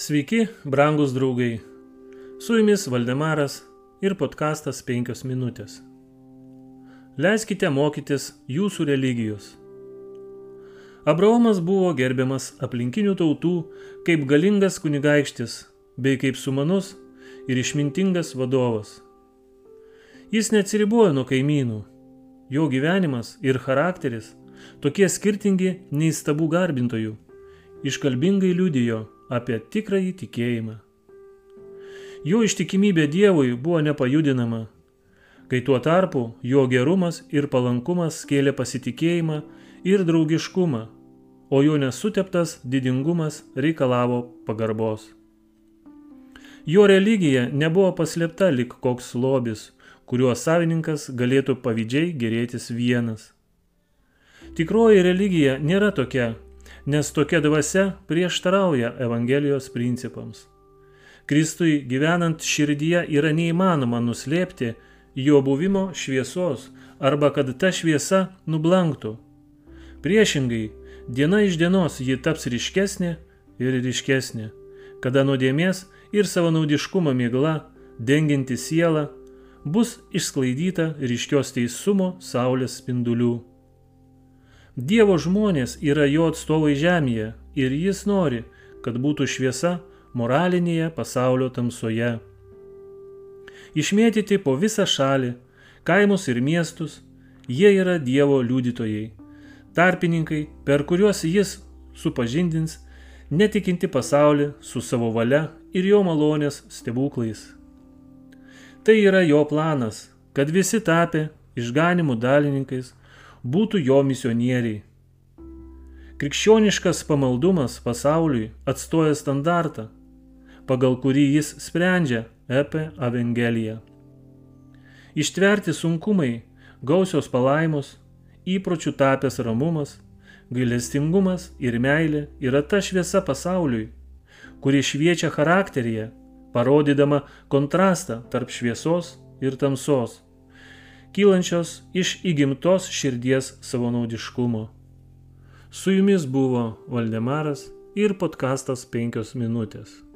Sveiki, brangus draugai. Su jumis Valdemaras ir podkastas 5 minutės. Leiskite mokytis jūsų religijos. Abraomas buvo gerbiamas aplinkinių tautų kaip galingas kunigaikštis bei kaip sumanus ir išmintingas vadovas. Jis neatsiribojo nuo kaimynų. Jo gyvenimas ir charakteris tokie skirtingi nei stabų garbintojų, iškalbingai liudijo apie tikrąjį tikėjimą. Jo ištikimybė Dievui buvo nepajudinama, kai tuo tarpu jo gerumas ir palankumas kėlė pasitikėjimą ir draugiškumą, o jo nesuteptas didingumas reikalavo pagarbos. Jo religija nebuvo paslėpta lik koks lobis, kuriuo savininkas galėtų pavydžiai gerėtis vienas. Tikroji religija nėra tokia, nes tokia dvasia prieštarauja Evangelijos principams. Kristui gyvenant širdyje yra neįmanoma nuslėpti jo buvimo šviesos arba kad ta šviesa nublanktų. Priešingai, diena iš dienos ji taps ryškesnė ir ryškesnė, kada nuodėmės ir savanaudiškumo mėgla, denginti sielą, bus išsklaidyta ryškios teisumo saulės spindulių. Dievo žmonės yra jo atstovai žemėje ir jis nori, kad būtų šviesa moralinėje pasaulio tamsoje. Išmėtyti po visą šalį, kaimus ir miestus, jie yra Dievo liudytojai, tarpininkai, per kuriuos jis supažindins netikinti pasaulį su savo valia ir jo malonės stebuklais. Tai yra jo planas, kad visi tapę išganimų dalininkais būtų jo misionieriai. Krikščioniškas pamaldumas pasauliui atstoja standartą, pagal kurį jis sprendžia apie Evangeliją. Ištverti sunkumai, gausios palaimos, įpročių tapęs ramumas, gailestingumas ir meilė yra ta šviesa pasauliui, kuri šviečia charakteryje, parodydama kontrastą tarp šviesos ir tamsos kylančios iš įgimtos širdies savanaudiškumo. Su jumis buvo Valdemaras ir podkastas 5 minutės.